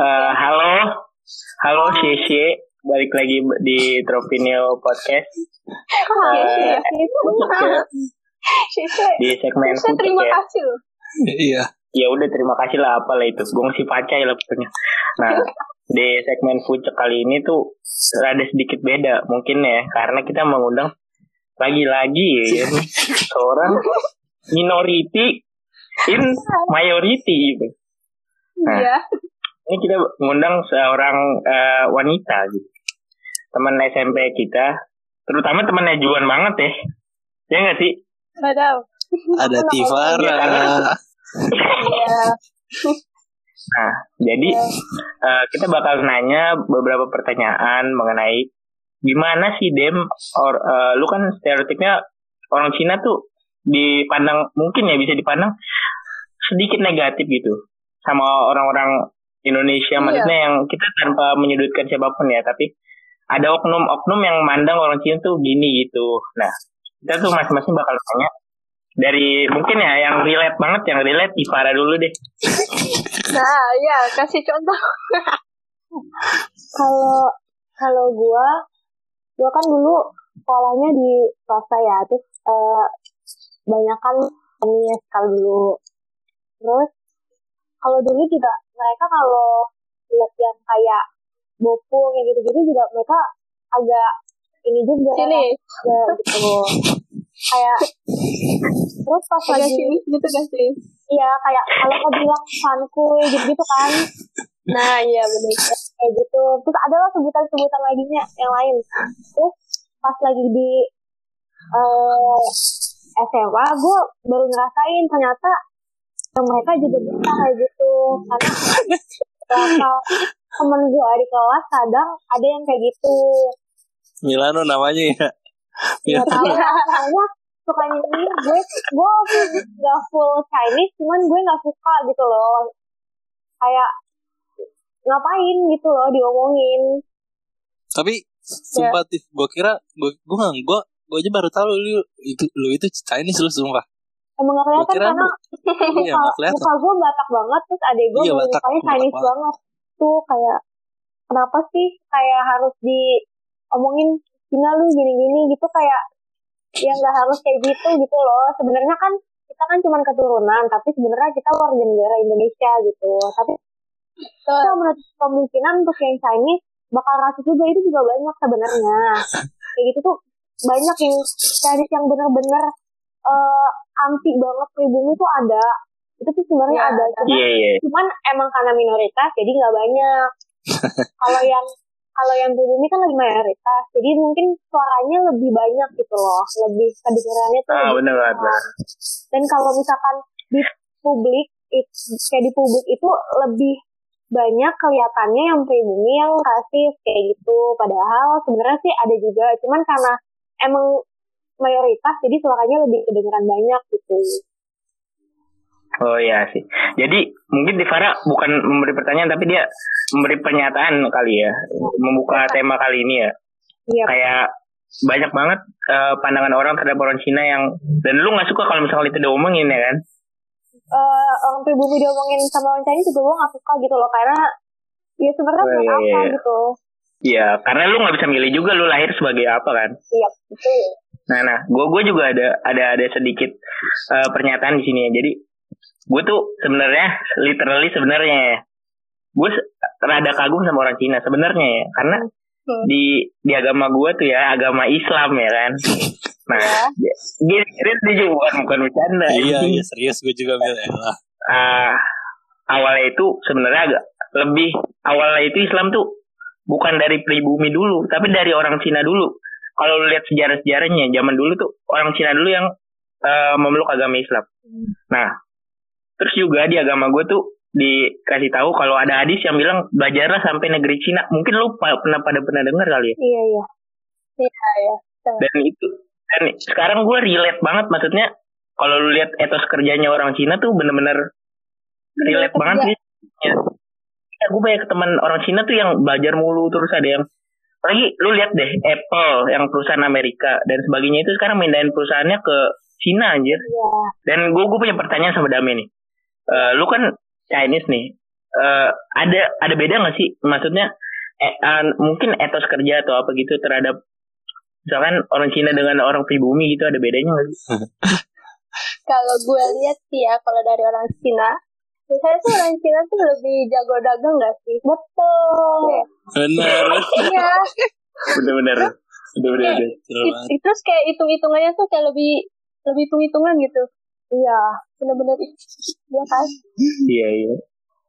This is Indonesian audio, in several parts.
Uh, halo, halo Cici, balik lagi di Tropinio Podcast. Uh, di segmen Saya terima ya. kasih loh. Iya. Ya udah terima kasih lah apalah itu. Gue ngasih pacai lah pokoknya. Nah, di segmen Fucek kali ini tuh rada sedikit beda mungkin ya karena kita mengundang lagi-lagi ya seorang minority in majority gitu. Nah, Iya. Ini kita mengundang seorang eh, wanita gitu. Teman SMP kita, terutama temannya Juan banget ya. Ya nggak sih? Tahu. Ada Tivara. Iya. Nah, jadi eh, kita bakal nanya beberapa pertanyaan mengenai gimana sih Dem, or, eh, lu kan stereotipnya orang Cina tuh dipandang mungkin ya bisa dipandang sedikit negatif gitu sama orang-orang Indonesia Iya. maksudnya yang kita tanpa menyudutkan siapa pun ya tapi ada oknum-oknum yang mandang orang Cina tuh gini gitu nah kita tuh masing-masing bakal tanya dari mungkin ya yang relate banget yang relate Ivara dulu deh Nah, iya, kasih contoh. kalau kalau gua gua kan dulu sekolahnya di swasta ya terus eh, banyak kan ini sekali dulu terus kalau dulu juga mereka kalau lihat yang kayak bopung yang gitu-gitu juga mereka agak ini juga Sini. agak gitu kayak terus pas Agak lagi sini gitu gak sih? iya kayak kalau mau bilang sankuy gitu-gitu kan Nah, iya benar. kayak gitu terus ada lah sebutan-sebutan lainnya yang lain terus pas lagi di eh SMA gue baru ngerasain ternyata mereka juga bisa kayak gitu karena beberapa temen gue di kelas kadang ada yang kayak gitu Milano namanya ya. tahu Milano. lah soalnya suka nyanyi gue gue gak full Chinese cuman gue nggak suka gitu loh kayak ngapain gitu loh diomongin Tapi sumpah Tif, gue kira gue gue gue gue aja baru tahu lu itu lu itu Chinese lu sumpah. Emang gak kelihatan kira karena Iya muka, gue batak banget terus adek gue Iya, Batak, mukanya Batak Chinese banget. banget. Tuh kayak kenapa sih kayak harus diomongin Cina lu gini-gini gitu kayak ya nggak harus kayak gitu gitu loh. Sebenarnya kan kita kan cuma keturunan tapi sebenarnya kita warga negara Indonesia gitu. Tapi kita menutup kemungkinan untuk yang Chinese bakal rasis juga itu juga banyak sebenarnya. Kayak gitu tuh banyak yang Chinese yang bener-bener eh, anti banget pribumi tuh ada. Itu tuh sebenarnya Ya, ada. Cuman iya iya. cuman emang karena minoritas jadi nggak banyak. Kalau yang kalau yang pribumi kan lagi mayoritas jadi mungkin suaranya lebih banyak gitu loh. Lebih kedengarannya tuh ah lebih bener banget dan kalau misalkan di publik it- kayak di publik itu lebih banyak kelihatannya yang pribumi yang rasis kayak gitu. Padahal sebenarnya sih ada juga. Cuman karena emang mayoritas jadi suaranya lebih kedengeran banyak gitu Oh iya sih. Jadi mungkin Divara bukan memberi pertanyaan tapi dia memberi pernyataan kali ya, membuka tema kali ini ya. iya Kayak banyak banget eh, pandangan orang terhadap orang Cina yang dan lu nggak suka kalau misalnya itu diomongin ya kan? eh, orang pribumi diomongin sama orang Chinese juga gue gak suka gitu loh karena ya sebenarnya Oh, buat iya, apa iya, iya. gitu Iya, karena lu nggak bisa milih juga lu lahir sebagai apa kan? iya betul Nah, nah, gue gue juga ada ada ada sedikit eh, pernyataan di sini ya. Jadi gue tuh sebenarnya literally sebenarnya gue rada kagum sama orang Cina sebenarnya ya, karena Hmm. di di agama gue tuh ya agama Islam ya kan. Nah, Ya. dia dia dia juga bukan bukan bercanda. Iya iya serius gue juga ya lah. Ah, awalnya itu sebenarnya agak lebih awalnya itu Islam tuh bukan dari pribumi dulu, tapi dari orang Cina dulu. Kalau lu lihat sejarah-sejarahnya, zaman dulu tuh orang Cina dulu yang eh, memeluk agama Islam. Nah, terus juga di agama gue tuh dikasih tahu kalau ada hadis yang bilang belajarlah sampai negeri Cina. Mungkin lu pernah pada pernah dengar kali ya. iya iya Iya, iya. Dan itu dan sekarang gue relate banget maksudnya kalau lu lihat etos kerjanya orang Cina tuh bener-bener relate banget sih. Ya. Ya, gue banyak teman orang Cina tuh yang belajar mulu terus ada yang lagi lu lihat deh Apple yang perusahaan Amerika dan sebagainya itu sekarang mindahin perusahaannya ke Cina anjir. iya Dan gue gue punya pertanyaan sama Dame nih. Eh, lu kan Chinese nih. eh, ada ada beda nggak sih maksudnya eh, eh, mungkin etos kerja atau apa gitu terhadap misalkan orang Cina dengan orang pribumi gitu ada bedanya nggak sih? Kalau gue lihat sih ya, kalau dari orang Cina, biasanya tuh orang Cina tuh lebih jago dagang gak sih? Betul. Iya. Bener. Iya. Bener-bener. Bener-bener. Iya. Betul banget. It- Terus kayak hitung-hitungannya tuh kayak lebih lebih hitung-hitungan gitu. Iya, bener-bener. Iya kan? Iya iya.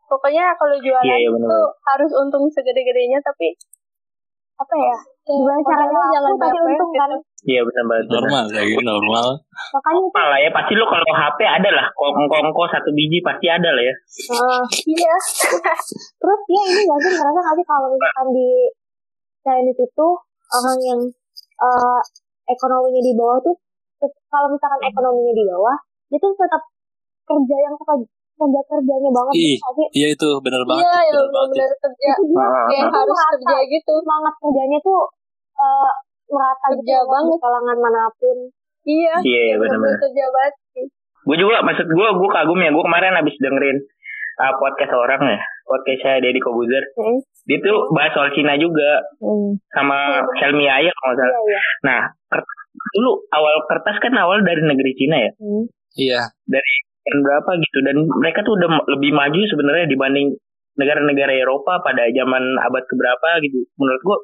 Pokoknya kalau jualan Iya, iya, itu bener-bener. harus untung segede-gedenya tapi apa ya? Gimana caranya jangan pasti bapet untung kan? gitu. Iya benar banget. Normal kayak gitu normal. Makanya itu Normal lah ya pasti lu kalau HP ada lah kongko-kongko satu biji pasti ada lah ya. Nah, Iya. terus ya ini gak sih ngerasa gak sih kalau misalkan di Chinese itu orang yang eh, ekonominya di bawah tuh kalau misalkan ekonominya di bawah dia tuh tetap kerja yang suka kerja kerjanya banget Ih. gitu sih Iya itu bener banget. Iya, yang bener banget. benar kerja. itu dia Ah, Kayak ah. harus kerja gitu. semangat kerjanya tuh eh, merata Kerja gitu loh, banget. kalangan mana pun Iya. Iya iya benar-benar. kerja banget sih. Gue juga maksud gue gue kagum ya gue kemarin habis dengerin uh, podcast orang ya podcastnya Deddy Kobuzer. Hmm. Dia tuh bahas soal Cina juga sama Helmi Aya kalau nggak salah. iya iya Nah kertas, dulu awal kertas kan awal dari negeri Cina ya Hmm. Iya. dari tahun berapa gitu dan mereka tuh udah lebih maju sebenarnya dibanding negara-negara Eropa pada zaman abad keberapa gitu. Menurut gue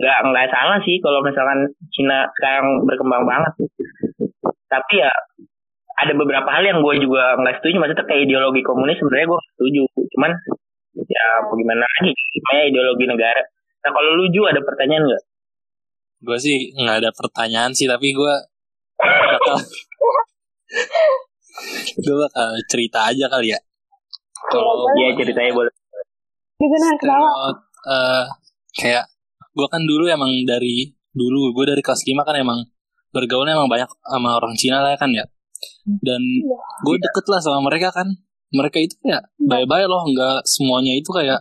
nggak nggak salah sih kalau misalkan Cina sekarang berkembang banget. Tapi ya ada beberapa hal yang gue juga nggak setuju. Maksudnya kayak ideologi komunis sebenarnya gue setuju. Cuman ya bagaimana lagi? Namanya ideologi negara. Nah kalau lu Ju ada pertanyaan nggak? Gue sih nggak ada pertanyaan sih tapi gue bakal gue bakal cerita aja kali ya. Kalau Iya ceritanya boleh. gitu nah ketawa kalau eh, kayak gue kan dulu emang dari dulu gue dari kelas 5 kan emang bergaulnya emang banyak sama orang Cina lah kan ya. Dan gue deket lah sama mereka kan. Mereka itu ya bye-bye loh nggak semuanya itu kayak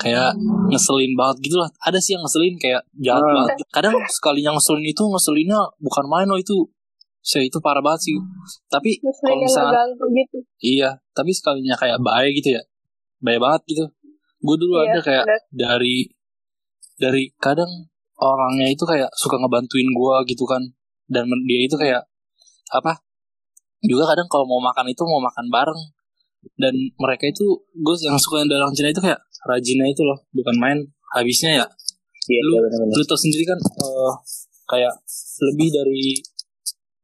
kayak ngeselin banget gitu lah. Ada sih yang ngeselin kayak jahat Hmm. banget. Kadang sekalinya ngeselin itu ngeselinnya bukan main loh itu saya itu parah banget sih tapi kalau yang misalnya gitu. Iya, tapi sekalinya kayak baik gitu ya. Baik banget gitu. Gue dulu Iya, ada kayak benar. dari dari kadang orangnya itu kayak suka ngebantuin gue gitu kan. Dan dia itu kayak apa? Juga kadang kalau mau makan itu mau makan bareng. Dan mereka itu gue yang suka dari orang Cina itu kayak rajinnya itu loh, bukan main. Habisnya ya Iya Lu- iya, benar-benar. lu tau sendiri kan eh, kayak lebih dari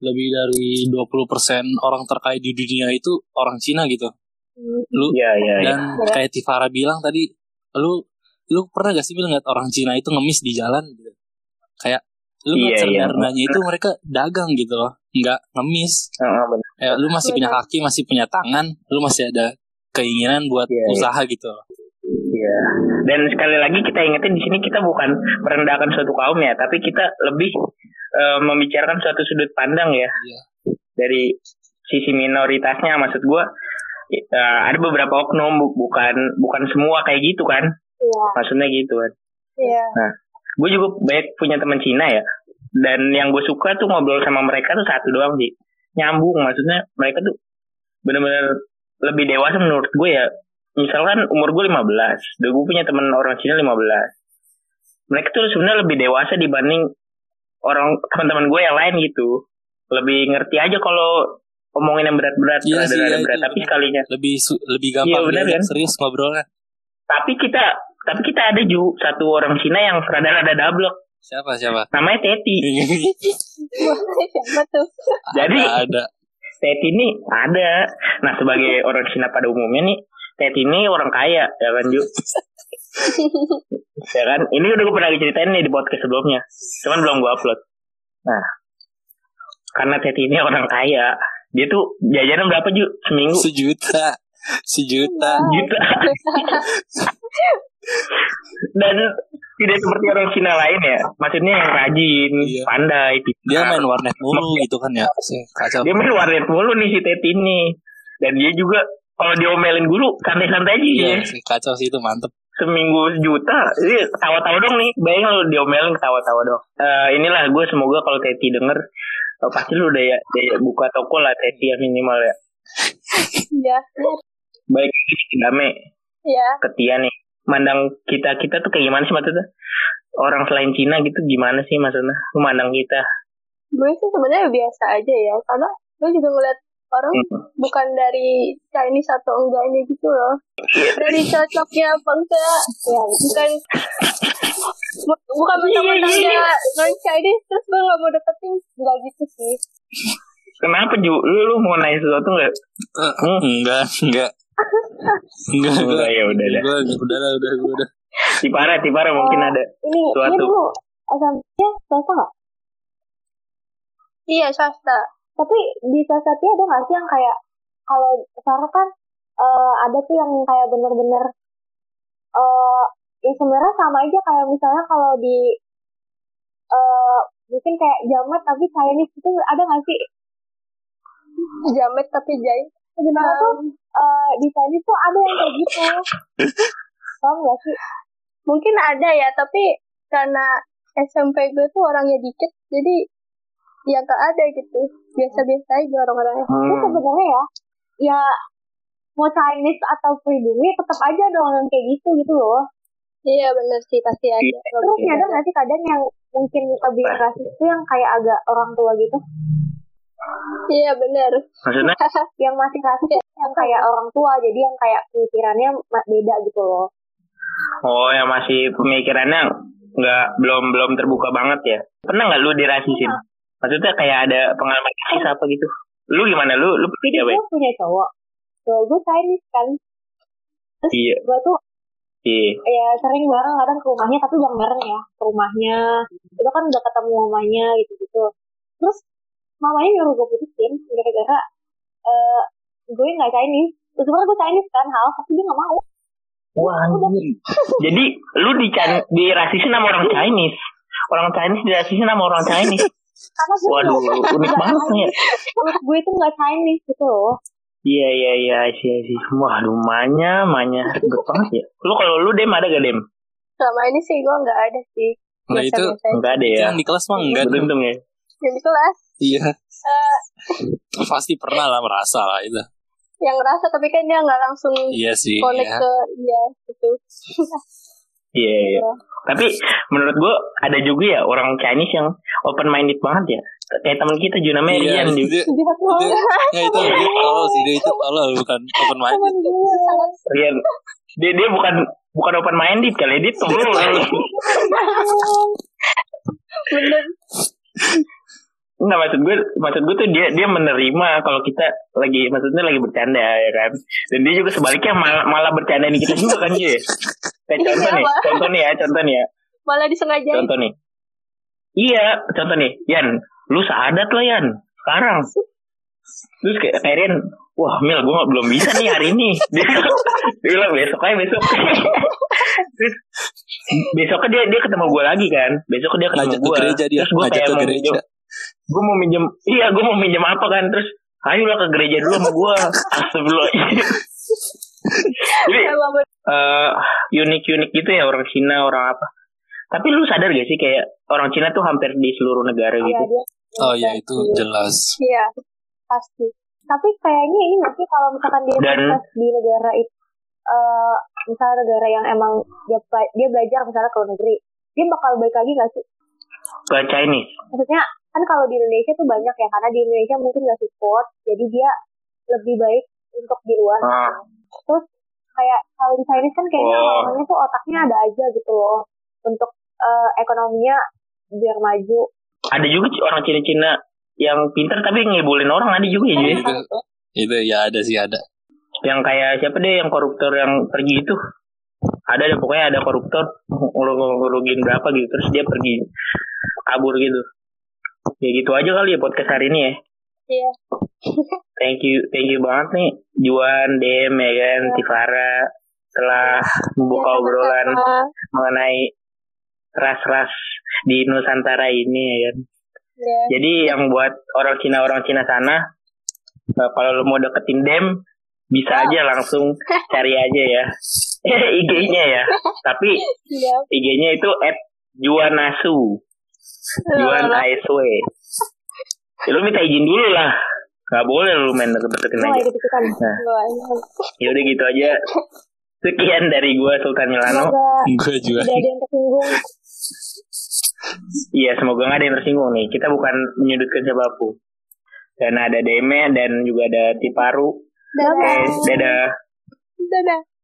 lebih dari 20% orang terkait di dunia itu orang Cina gitu. Lu Iya iya. iya. dan kayak Tifara bilang tadi, lu lu pernah gak sih bilang ngeliat orang Cina itu ngemis di jalan gitu? Kayak lu Iya, ngeliat iya. serdernanya itu mereka dagang gitu loh, nggak ngemis. Heeh. Ya, lu masih punya kaki, masih punya tangan, lu masih ada keinginan buat iya. usaha gitu loh. Iya. Dan sekali lagi kita ingetin di sini kita bukan merendahkan suatu kaum ya, tapi kita lebih eh, membicarakan suatu sudut pandang ya Iya. dari sisi minoritasnya. Maksud gua eh, ada beberapa oknum bu- bukan bukan semua kayak gitu kan? iya Maksudnya gitu kan. Iya. Gue juga banyak punya teman Cina ya. Dan yang gue suka tuh ngobrol sama mereka tuh satu doang sih. Nyambung maksudnya mereka tuh bener-bener lebih dewasa menurut gue ya. Misalkan umur gue 15, dan gue punya teman orang Cina 15. Mereka tuh sebenarnya lebih dewasa dibanding orang teman-teman gue yang lain gitu. Lebih ngerti aja kalau omongin yang berat-berat, Iya sih, iya, berat. itu Tapi bener. sekalinya. Lebih lebih gampang Iya, bener diajak kan? serius ngobrolnya. Tapi kita tapi kita ada juga satu orang Cina yang rada-rada dablek. Siapa siapa? Namanya Teti. Siapa tuh? Jadi ada, ada. Teti ini ada. Nah sebagai orang Cina pada umumnya nih, Teti ini orang kaya, ya kan Ju? ya kan? Ini udah gue pernah ceritain nih di podcast sebelumnya. Cuman belum gue upload. Nah, karena Teti ini orang kaya, dia tuh jajanan berapa Ju? Seminggu? Sejuta. Sejuta. Juta. Dan tidak seperti orang Cina lain ya. Maksudnya yang rajin, Iya. pandai, Dia pintar. main warnet mulu gitu kan ya. Kacau. Dia main warnet mulu nih si Teti ini. Dan dia juga kalau diomelin guru santai-santai aja Iya, ya. sih, kacau sih itu mantep. Seminggu sejuta, ini ketawa-tawa dong nih. Bayangin lu diomelin ketawa-tawa dong. Eh, inilah gue semoga kalau Teti denger eh, pasti lu udah ya, udah ya buka toko lah Teti ya minimal ya. Iya. baik Dame Iya. ketia nih mandang kita kita tuh kayak gimana sih maksudnya orang selain Cina gitu gimana sih maksudnya lu mandang kita Gue sih sebenarnya biasa aja ya. Karena gue juga ngeliat orang Hmm. bukan dari Chinese atau enggaknya gitu loh. Dari cocoknya apa enggak. Ya, bukan bu- bukan mentang-mentang dia non Chinese terus gue gak mau deketin enggak gitu sih. kenapa Ju lu, lu mau nanya sesuatu nggak Eh, enggak enggak enggak Enggak, enggak ya udah dah gue udah lah udah gue udah Cipara Cipara mungkin ada Ini, ini Suatu. dulu SMP-nya swasta nggak? Iya swasta. Tapi di swasta tuh ada nggak sih yang kayak kalau sekarang kan eh, ada tuh yang kayak bener-bener eh ya sebenarnya sama aja kayak misalnya kalau di eh mungkin kayak jamet tapi Chinese itu ada nggak sih? Jamet tapi jahit. Sebenarnya tuh eh, di Chinese tuh ada yang kayak gitu. Paham nggak sih? Mungkin ada ya tapi karena SMP gue tuh orangnya dikit jadi ya gak ada gitu. Biasa-biasa aja orang-orangnya. Tapi hmm. sebenarnya ya, ya mau Chinese atau pribumi tetap aja dong yang kayak gitu gitu loh. Iya bener sih pasti ada. Terus ada nggak sih kadang yang mungkin lebih rasis itu yang kayak agak orang tua gitu, Iya bener. maksudnya yang masih rasis yang kayak orang tua, jadi yang kayak pemikirannya beda gitu loh. oh yang masih pemikirannya nggak belum belum terbuka banget ya pernah nggak lu dirasisin maksudnya kayak ada pengalaman rasis apa gitu? Lu gimana? Lu lu punya Jadi cewek gue punya cowok, cowok gue Chinese kan, iya. gue tuh iya. ya sering bareng kadang ke rumahnya tapi bareng bareng ya ke rumahnya. Itu kan udah ketemu mamanya gitu gitu terus mamanya nyuruh gue putusin gara-gara eh gue nggak Chinese terus gue Chinese kan hal tapi dia nggak mau. Wah jadi lu di dirasisin sama orang Chinese. Orang Chinese dirasisin sama orang Chinese karena gue waduh nggak- unik nggak banget nih. Gue itu nggak Chinese gitu loh. Iya iya iya sih sih wah lumanya manya ribet banget ya. Lu kalau lu dem ada gak dem? Selama ini sih gue nggak ada sih. Nah, itu Biasa-biasa aja. enggak ada ya? yang di kelas mah enggak tuh. beruntung ya. Yang di kelas? Iya. Eh, pasti pernah lah merasa lah itu. Yang ngerasa tapi kan dia nggak langsung iya sih connect iya. ke iya gitu. iya iya tapi menurut gua ada juga ya orang Chinese yang open minded banget ya. Kayak teman kita juga namanya Iya, itu, jahat banget. ya, itu dia tolol sih dia itu tolol bukan open minded Rian dia dia bukan bukan open minded kali dia tolol Bener. Enggak maksud gue maksud gue tuh dia dia menerima kalau kita lagi maksudnya lagi bercanda ya kan? Dan dia juga sebaliknya malah malah bercandain kita juga kan dia kayak contoh nih Apa? contoh nih ya contoh nih ya. Malah disengajain. contoh nih. Iya contoh nih Yan. Lu sadat lah Yan. Sekarang. Terus kayak kayak Rian wah Mil gue belum bisa nih hari ini. Dia, dia bilang besok aja besok. Terus besoknya dia dia ketemu gue lagi kan. Besoknya dia ketemu gue terus gue kayak ke mau gereja. minjem gue mau minjem iya gue mau minjem apa kan. Terus ayolah ke gereja dulu sama gue astagfirullah jadi eh unik-unik gitu ya orang Cina orang apa. Tapi lu sadar gak sih kayak orang Cina tuh hampir di seluruh negara Iya, gitu? oh ya itu jelas. Iya. Pasti. tapi kayaknya ini sih kalau misalkan dia Dan- di negara itu eh misalnya negara yang emang dia dia belajar misalnya ke luar negeri dia bakal balik lagi nggak sih? Ke Chinese? Maksudnya kan kalau di Indonesia tuh banyak ya karena di Indonesia mungkin nggak support jadi dia lebih baik untuk di luar. Ah. terus kayak kalau di Chinese kan kayaknya Oh. orangnya tuh otaknya ada aja gitu loh untuk eh, ekonominya biar maju ada juga orang Cina-Cina yang pintar tapi ngibulin orang ada juga ya ya? itu itu ya ada sih ada yang kayak siapa deh yang koruptor yang pergi itu ada deh pokoknya ada koruptor ngurugin berapa gitu terus dia pergi kabur gitu ya gitu aja kali ya podcast hari ini ya Iya. thank you thank you banget nih Juan Dem ya kan Tifara telah membuka Ya, obrolan sama-sama. mengenai ras-ras di Nusantara ini ya kan Iya. jadi yang buat orang Cina orang Cina sana eh, kalau lu mau deketin Dem bisa aja langsung cari aja ya IG-nya ya tapi Iya. IG-nya itu Juanasu Juan ASW ya, lu minta izin dulu lah Gak boleh lu main deket-deketin Gue aja. Nah. Gua- Ya udah gitu aja. Sekian dari gua Sultan Milano. Gue juga. ada yang tersinggung. Iya, semoga gak ada yang tersinggung nih. Kita bukan menyudutkan siapa pun. Dan ada Deme dan juga ada Tiparu. Dadah. Oke, dadah. Dadah.